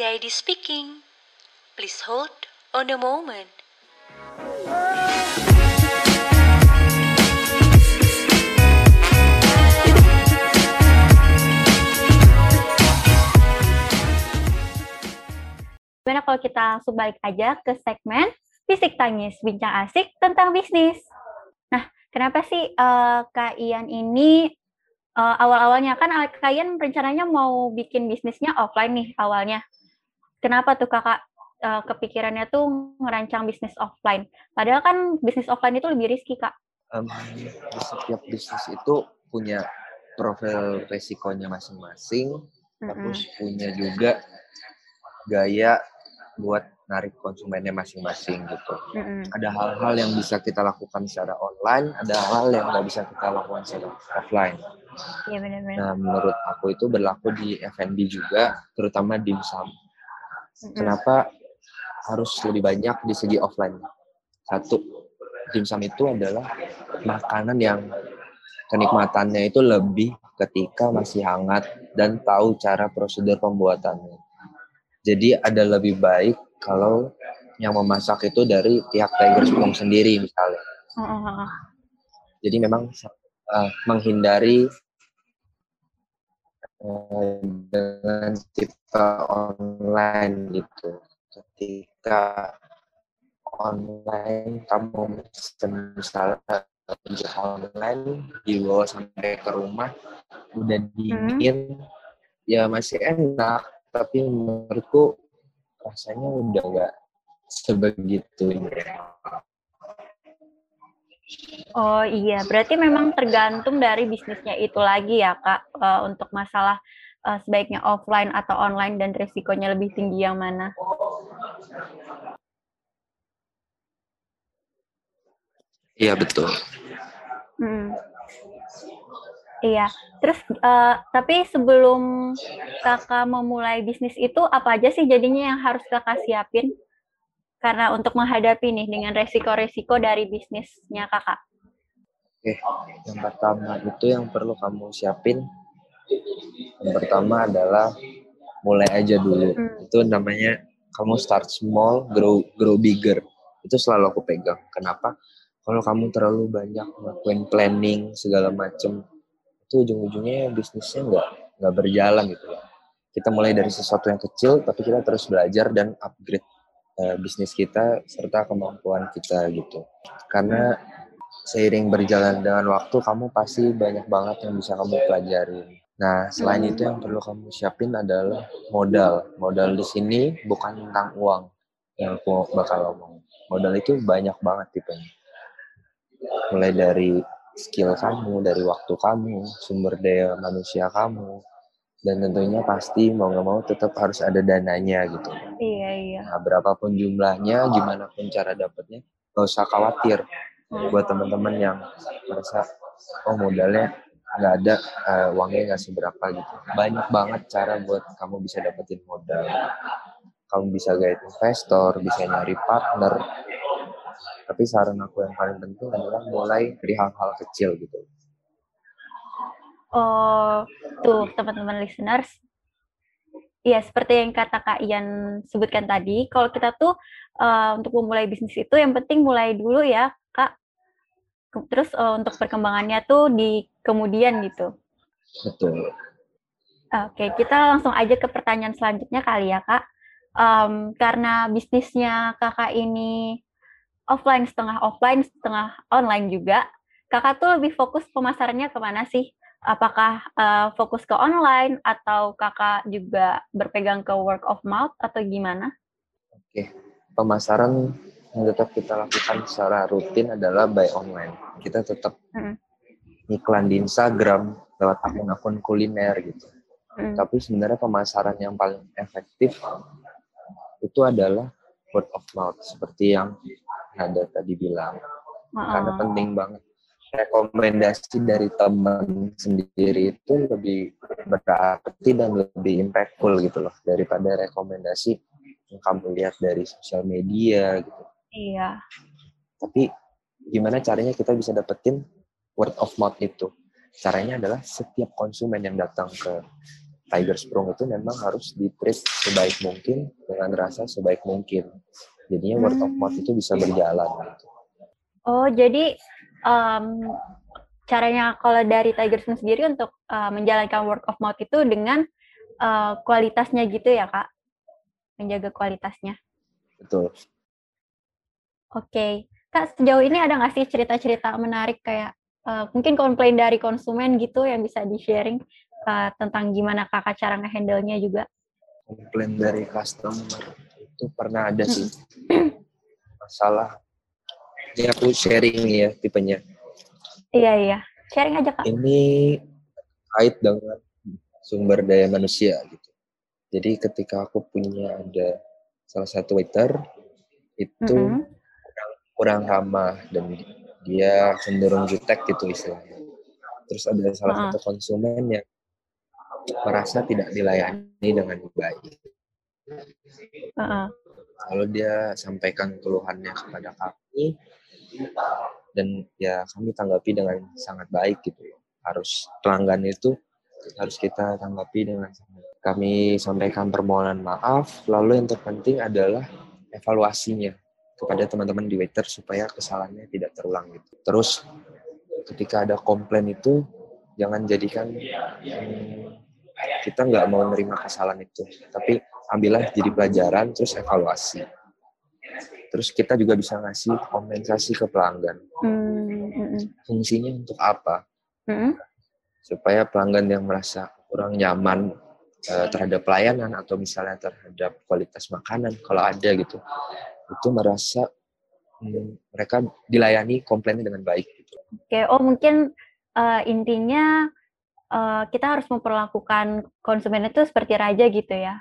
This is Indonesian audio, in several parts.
Daddy speaking. Please hold on a moment. Gimana kalau kita langsung balik aja ke segmen Fisik Tangis, bincang asik tentang bisnis. Nah, kenapa sih uh, Kak Ian ini uh, awal-awalnya kan Kak Ian rencananya mau bikin bisnisnya offline nih awalnya. Kenapa tuh kakak uh, kepikirannya tuh ngerancang bisnis offline? Padahal kan bisnis offline itu lebih riski kak. Um, setiap bisnis itu punya profil resikonya masing-masing, mm -hmm. terus punya juga gaya buat narik konsumennya masing-masing gitu. Mm-hmm. Ada hal-hal yang bisa kita lakukan secara online, ada hal-hal yang nggak bisa kita lakukan secara offline. Iya benar-benar. Nah menurut aku itu berlaku di F&B juga, terutama dimsum. Kenapa harus lebih banyak di segi offline? Satu, dimsum itu adalah makanan yang kenikmatannya itu lebih ketika masih hangat dan tahu cara prosedur pembuatannya. Jadi ada lebih baik kalau yang memasak itu dari pihak Tiger Spoon sendiri misalnya. Jadi memang uh, menghindari dengan tipe online gitu. Ketika online kamu misalnya online dibawa sampai ke rumah udah dingin hmm. ya masih enak tapi menurutku rasanya udah nggak sebegitunya. Oh iya, berarti memang tergantung dari bisnisnya itu lagi ya kak uh, untuk masalah uh, sebaiknya offline atau online dan resikonya lebih tinggi yang mana? Iya betul. Hmm. Iya, terus uh, tapi sebelum kakak memulai bisnis itu apa aja sih jadinya yang harus kakak siapin? Karena untuk menghadapi nih dengan resiko-resiko dari bisnisnya kakak. Oke, yang pertama itu yang perlu kamu siapin. Yang pertama adalah mulai aja dulu. Hmm. Itu namanya kamu start small, grow grow bigger. Itu selalu aku pegang. Kenapa? Kalau kamu terlalu banyak ngelakuin planning segala macem, itu ujung-ujungnya bisnisnya nggak nggak berjalan gitu ya. Kita mulai dari sesuatu yang kecil, tapi kita terus belajar dan upgrade uh, bisnis kita serta kemampuan kita gitu. Karena seiring berjalan dengan waktu, kamu pasti banyak banget yang bisa kamu pelajari. Nah, selain itu yang perlu kamu siapin adalah modal. Modal di sini bukan tentang uang yang aku bakal ngomong. Modal itu banyak banget tipenya. Mulai dari skill kamu, dari waktu kamu, sumber daya manusia kamu, dan tentunya pasti mau nggak mau tetap harus ada dananya gitu. Iya iya. Nah, berapapun jumlahnya, gimana pun cara dapatnya, nggak usah khawatir. Hmm. Buat teman-teman yang merasa oh modalnya nggak ada, uh, uangnya nggak seberapa gitu. Banyak banget cara buat kamu bisa dapetin modal. Kamu bisa gait investor, bisa nyari partner, tapi saran aku yang paling penting adalah mulai dari hal-hal kecil gitu oh tuh teman-teman listeners Iya, seperti yang kata Kak Ian sebutkan tadi, kalau kita tuh uh, untuk memulai bisnis itu yang penting mulai dulu ya, Kak. Terus uh, untuk perkembangannya tuh di kemudian gitu. Betul. Oke, kita langsung aja ke pertanyaan selanjutnya kali ya, Kak. Um, karena bisnisnya Kakak ini offline setengah offline setengah online juga kakak tuh lebih fokus pemasarannya ke mana sih apakah uh, fokus ke online atau kakak juga berpegang ke work of mouth atau gimana oke pemasaran yang tetap kita lakukan secara rutin adalah by online kita tetap hmm. iklan di Instagram lewat akun-akun kuliner gitu hmm. tapi sebenarnya pemasaran yang paling efektif itu adalah word of mouth seperti yang ada tadi bilang uh-uh. karena penting banget rekomendasi dari teman sendiri itu lebih berarti dan lebih impactful gitu loh daripada rekomendasi yang kamu lihat dari sosial media gitu. Iya. Tapi gimana caranya kita bisa dapetin word of mouth itu? Caranya adalah setiap konsumen yang datang ke Tiger Sprung itu memang harus ditreat sebaik mungkin dengan rasa sebaik mungkin. Jadinya word of mouth itu bisa berjalan. Gitu. Oh, jadi um, caranya kalau dari Tiger Sprung sendiri untuk uh, menjalankan word of mouth itu dengan uh, kualitasnya gitu ya, Kak? Menjaga kualitasnya. Betul. Oke. Okay. Kak, sejauh ini ada nggak sih cerita-cerita menarik kayak uh, mungkin komplain dari konsumen gitu yang bisa di-sharing uh, tentang gimana kakak cara ngehandle-nya juga? Komplain dari customer itu pernah ada sih. Masalah. Ini aku sharing ya tipenya. Iya, iya. Sharing aja, Kak. Ini kait dengan sumber daya manusia gitu. Jadi ketika aku punya ada salah satu waiter itu mm -hmm kurang ramah dan dia cenderung jutek gitu istilahnya. Terus ada salah uh. satu konsumen yang merasa tidak dilayani dengan baik. Uh. Lalu dia sampaikan keluhannya kepada kami dan ya kami tanggapi dengan sangat baik gitu. Harus pelanggan itu harus kita tanggapi dengan sangat. Kami sampaikan permohonan maaf, lalu yang terpenting adalah evaluasinya kepada teman-teman di waiter supaya kesalahannya tidak terulang gitu. Terus ketika ada komplain itu jangan jadikan hmm, kita nggak mau menerima kesalahan itu, tapi ambillah jadi pelajaran terus evaluasi. Terus kita juga bisa ngasih kompensasi ke pelanggan. Mm-hmm. Fungsinya untuk apa? Mm-hmm. Supaya pelanggan yang merasa kurang nyaman uh, terhadap pelayanan atau misalnya terhadap kualitas makanan kalau ada gitu itu merasa hmm, mereka dilayani komplainnya dengan baik. Gitu. Oke, oh mungkin uh, intinya uh, kita harus memperlakukan konsumen itu seperti raja gitu ya?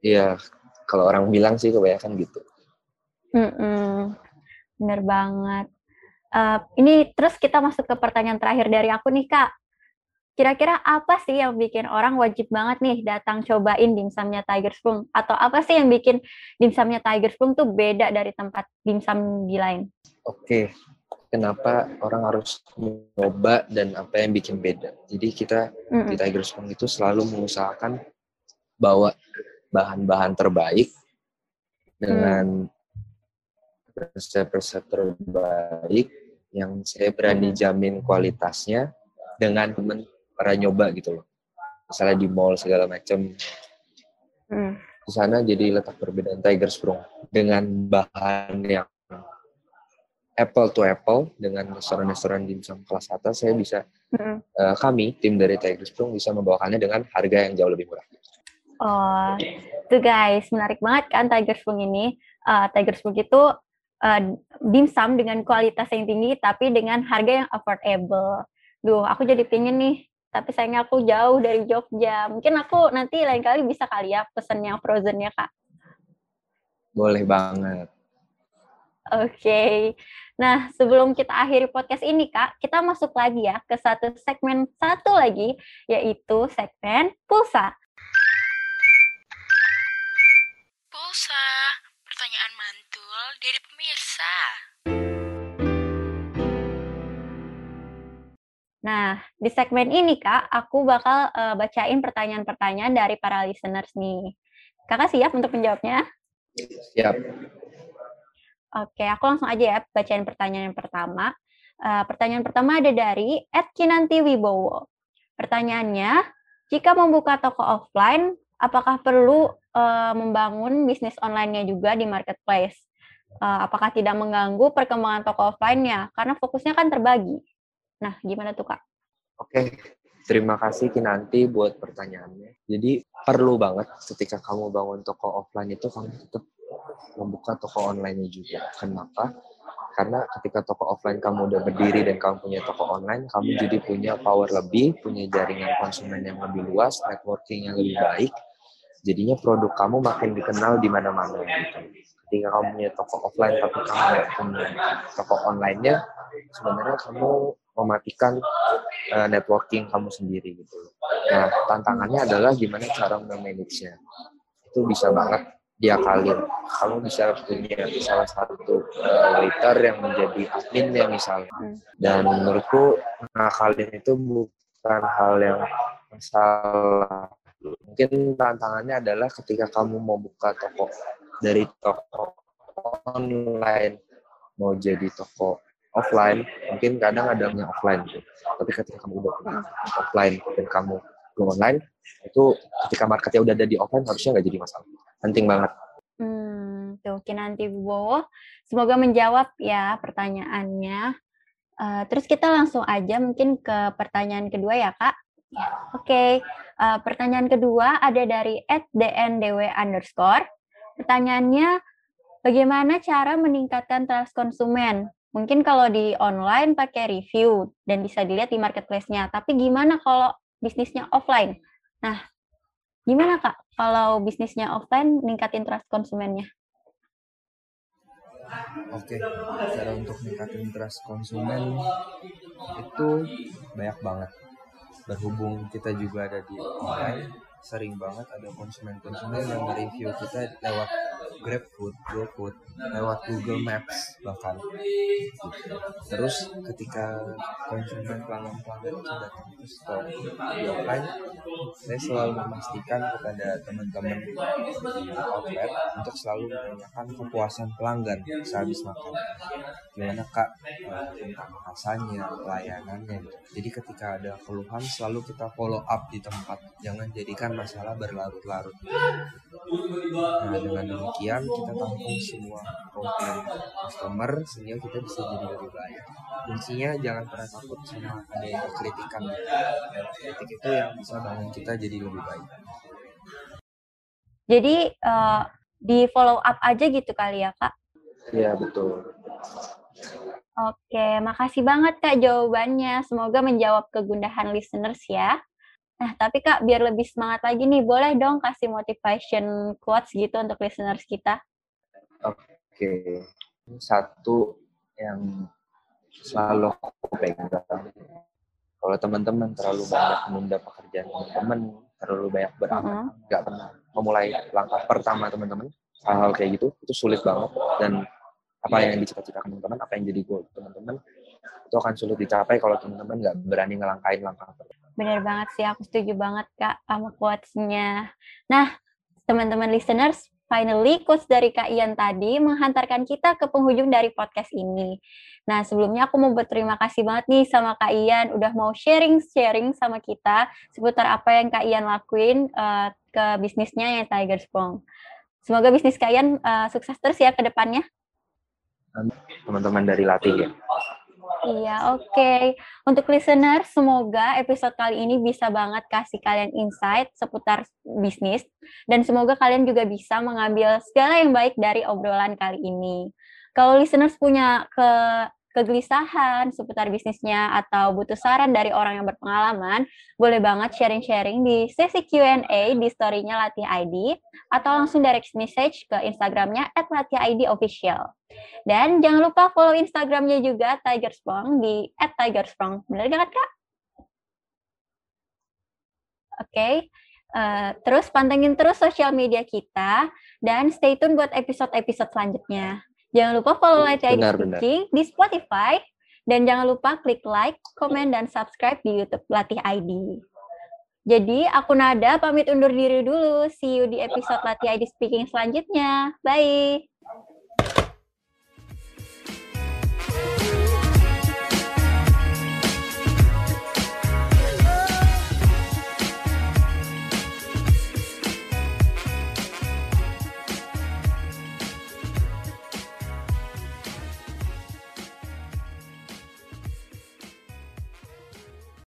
Iya, kalau orang bilang sih kebanyakan gitu. Mm -mm, bener banget. Uh, ini terus kita masuk ke pertanyaan terakhir dari aku nih kak. Kira-kira apa sih yang bikin orang wajib banget nih datang cobain dimsumnya Tiger Spoon? Atau apa sih yang bikin dimsumnya Tiger Spoon tuh beda dari tempat dimsum di lain? Oke, kenapa orang harus mencoba dan apa yang bikin beda? Jadi kita mm -hmm. di Tiger Spoon itu selalu mengusahakan bawa bahan-bahan terbaik dengan resep-resep terbaik yang saya berani jamin kualitasnya dengan teman pernah nyoba gitu loh misalnya di mall segala macam hmm. di sana jadi letak perbedaan Tiger Sprung dengan bahan yang apple to apple dengan restoran-restoran dimsum kelas atas saya bisa hmm. uh, kami tim dari Tiger Sprung bisa membawakannya dengan harga yang jauh lebih murah. Oh, tuh guys, menarik banget kan Tiger Sprung ini. Uh, Tiger Sprung itu uh, dimsum dengan kualitas yang tinggi tapi dengan harga yang affordable. Duh, aku jadi pingin nih tapi sayangnya aku jauh dari Jogja. Mungkin aku nanti lain kali bisa kali ya pesen yang frozen ya kak. Boleh banget. Oke. Okay. Nah, sebelum kita akhiri podcast ini, Kak, kita masuk lagi ya ke satu segmen satu lagi, yaitu segmen pulsa. Pulsa, dari pemirsa. Nah, di segmen ini, Kak, aku bakal uh, bacain pertanyaan-pertanyaan dari para listeners nih. Kakak siap untuk menjawabnya? Siap. Oke, aku langsung aja ya bacain pertanyaan yang pertama. Uh, pertanyaan pertama ada dari Ed Kinanti Wibowo. Pertanyaannya, jika membuka toko offline, apakah perlu uh, membangun bisnis online-nya juga di marketplace? Uh, apakah tidak mengganggu perkembangan toko offline-nya? Karena fokusnya kan terbagi. Nah, gimana tuh Kak? Oke, terima kasih Kinanti buat pertanyaannya. Jadi perlu banget ketika kamu bangun toko offline itu kamu tetap membuka toko online-nya juga. Kenapa? Karena ketika toko offline kamu udah berdiri dan kamu punya toko online, kamu jadi punya power lebih, punya jaringan konsumen yang lebih luas, networking yang lebih baik. Jadinya produk kamu makin dikenal di mana-mana gitu. Ketika kamu punya toko offline tapi kamu nggak punya toko online-nya, sebenarnya kamu mematikan uh, networking kamu sendiri gitu. Nah, tantangannya adalah gimana cara memanage-nya. Itu bisa banget diakalin. Kamu bisa punya salah satu uh, waiter yang menjadi admin ya misalnya. Dan menurutku ngakalin itu bukan hal yang masalah mungkin tantangannya adalah ketika kamu mau buka toko dari toko online. Mau jadi toko offline mungkin kadang ada yang offline tuh. Tapi ketika kamu udah punya offline dan kamu go online itu ketika marketnya udah ada di offline harusnya nggak jadi masalah. Penting banget. Hmm tuh nanti Bo semoga menjawab ya pertanyaannya. Uh, terus kita langsung aja mungkin ke pertanyaan kedua ya kak. Oke, okay. uh, eh, pertanyaan kedua ada dari @dndw underscore. Pertanyaannya, bagaimana cara meningkatkan trust konsumen? Mungkin kalau di online pakai review dan bisa dilihat di marketplace-nya. Tapi gimana kalau bisnisnya offline? Nah, gimana Kak kalau bisnisnya offline meningkatin trust konsumennya? Oke, cara untuk meningkatin trust konsumen itu banyak banget berhubung kita juga ada di online sering banget ada konsumen-konsumen yang mereview kita lewat GrabFood, GoFood, lewat Google Maps bahkan. Terus ketika konsumen pelanggan-pelanggan itu datang ke store di offline, saya selalu memastikan kepada teman-teman di outlet untuk selalu menanyakan kepuasan pelanggan sehabis makan. Gimana kak tentang rasanya, pelayanannya. Jadi ketika ada keluhan selalu kita follow up di tempat, jangan jadikan masalah berlarut-larut. Nah, dengan demikian kita tampung semua komplain customer sehingga kita bisa jadi lebih baik. Kuncinya jangan pernah takut sama ada yang kritikan. Kritik itu yang bisa bangun kita jadi lebih baik. Jadi uh, di follow up aja gitu kali ya kak? Iya betul. Oke, makasih banget Kak jawabannya. Semoga menjawab kegundahan listeners ya. Nah, tapi Kak, biar lebih semangat lagi nih, boleh dong kasih motivation quotes gitu untuk listeners kita? Oke, satu yang selalu aku pegang. Kalau teman-teman terlalu banyak menunda pekerjaan teman-teman, terlalu banyak beramal, nggak uh -huh. pernah memulai langkah pertama teman-teman, hal-hal kayak gitu, itu sulit banget. Dan apa yang dicita-citakan teman-teman, apa yang jadi goal teman-teman, itu akan sulit dicapai kalau teman-teman nggak berani ngelangkain langkah pertama Bener banget sih, aku setuju banget Kak sama quotes-nya. Nah, teman-teman listeners, finally quotes dari Kak Ian tadi menghantarkan kita ke penghujung dari podcast ini. Nah, sebelumnya aku mau berterima kasih banget nih sama Kak Ian udah mau sharing-sharing sama kita seputar apa yang Kak Ian lakuin uh, ke bisnisnya yang Tiger Sprong. Semoga bisnis Kak Ian uh, sukses terus ya ke depannya. Teman-teman dari Latih ya. Iya, oke. Okay. Untuk listener, semoga episode kali ini bisa banget kasih kalian insight seputar bisnis dan semoga kalian juga bisa mengambil segala yang baik dari obrolan kali ini. Kalau listeners punya ke kegelisahan seputar bisnisnya atau butuh saran dari orang yang berpengalaman, boleh banget sharing-sharing di sesi Q&A di story-nya Latih ID atau langsung direct message ke Instagramnya at Latih Official. Dan jangan lupa follow Instagramnya juga Tiger Sprong di at Tiger Sprong. Bener gak, Kak? Oke, okay. uh, terus pantengin terus sosial media kita dan stay tune buat episode-episode selanjutnya. Jangan lupa follow Light ID Speaking di Spotify dan jangan lupa klik like, komen, dan subscribe di YouTube Latih ID. Jadi, aku Nada pamit undur diri dulu. See you di episode Latih ID Speaking selanjutnya. Bye!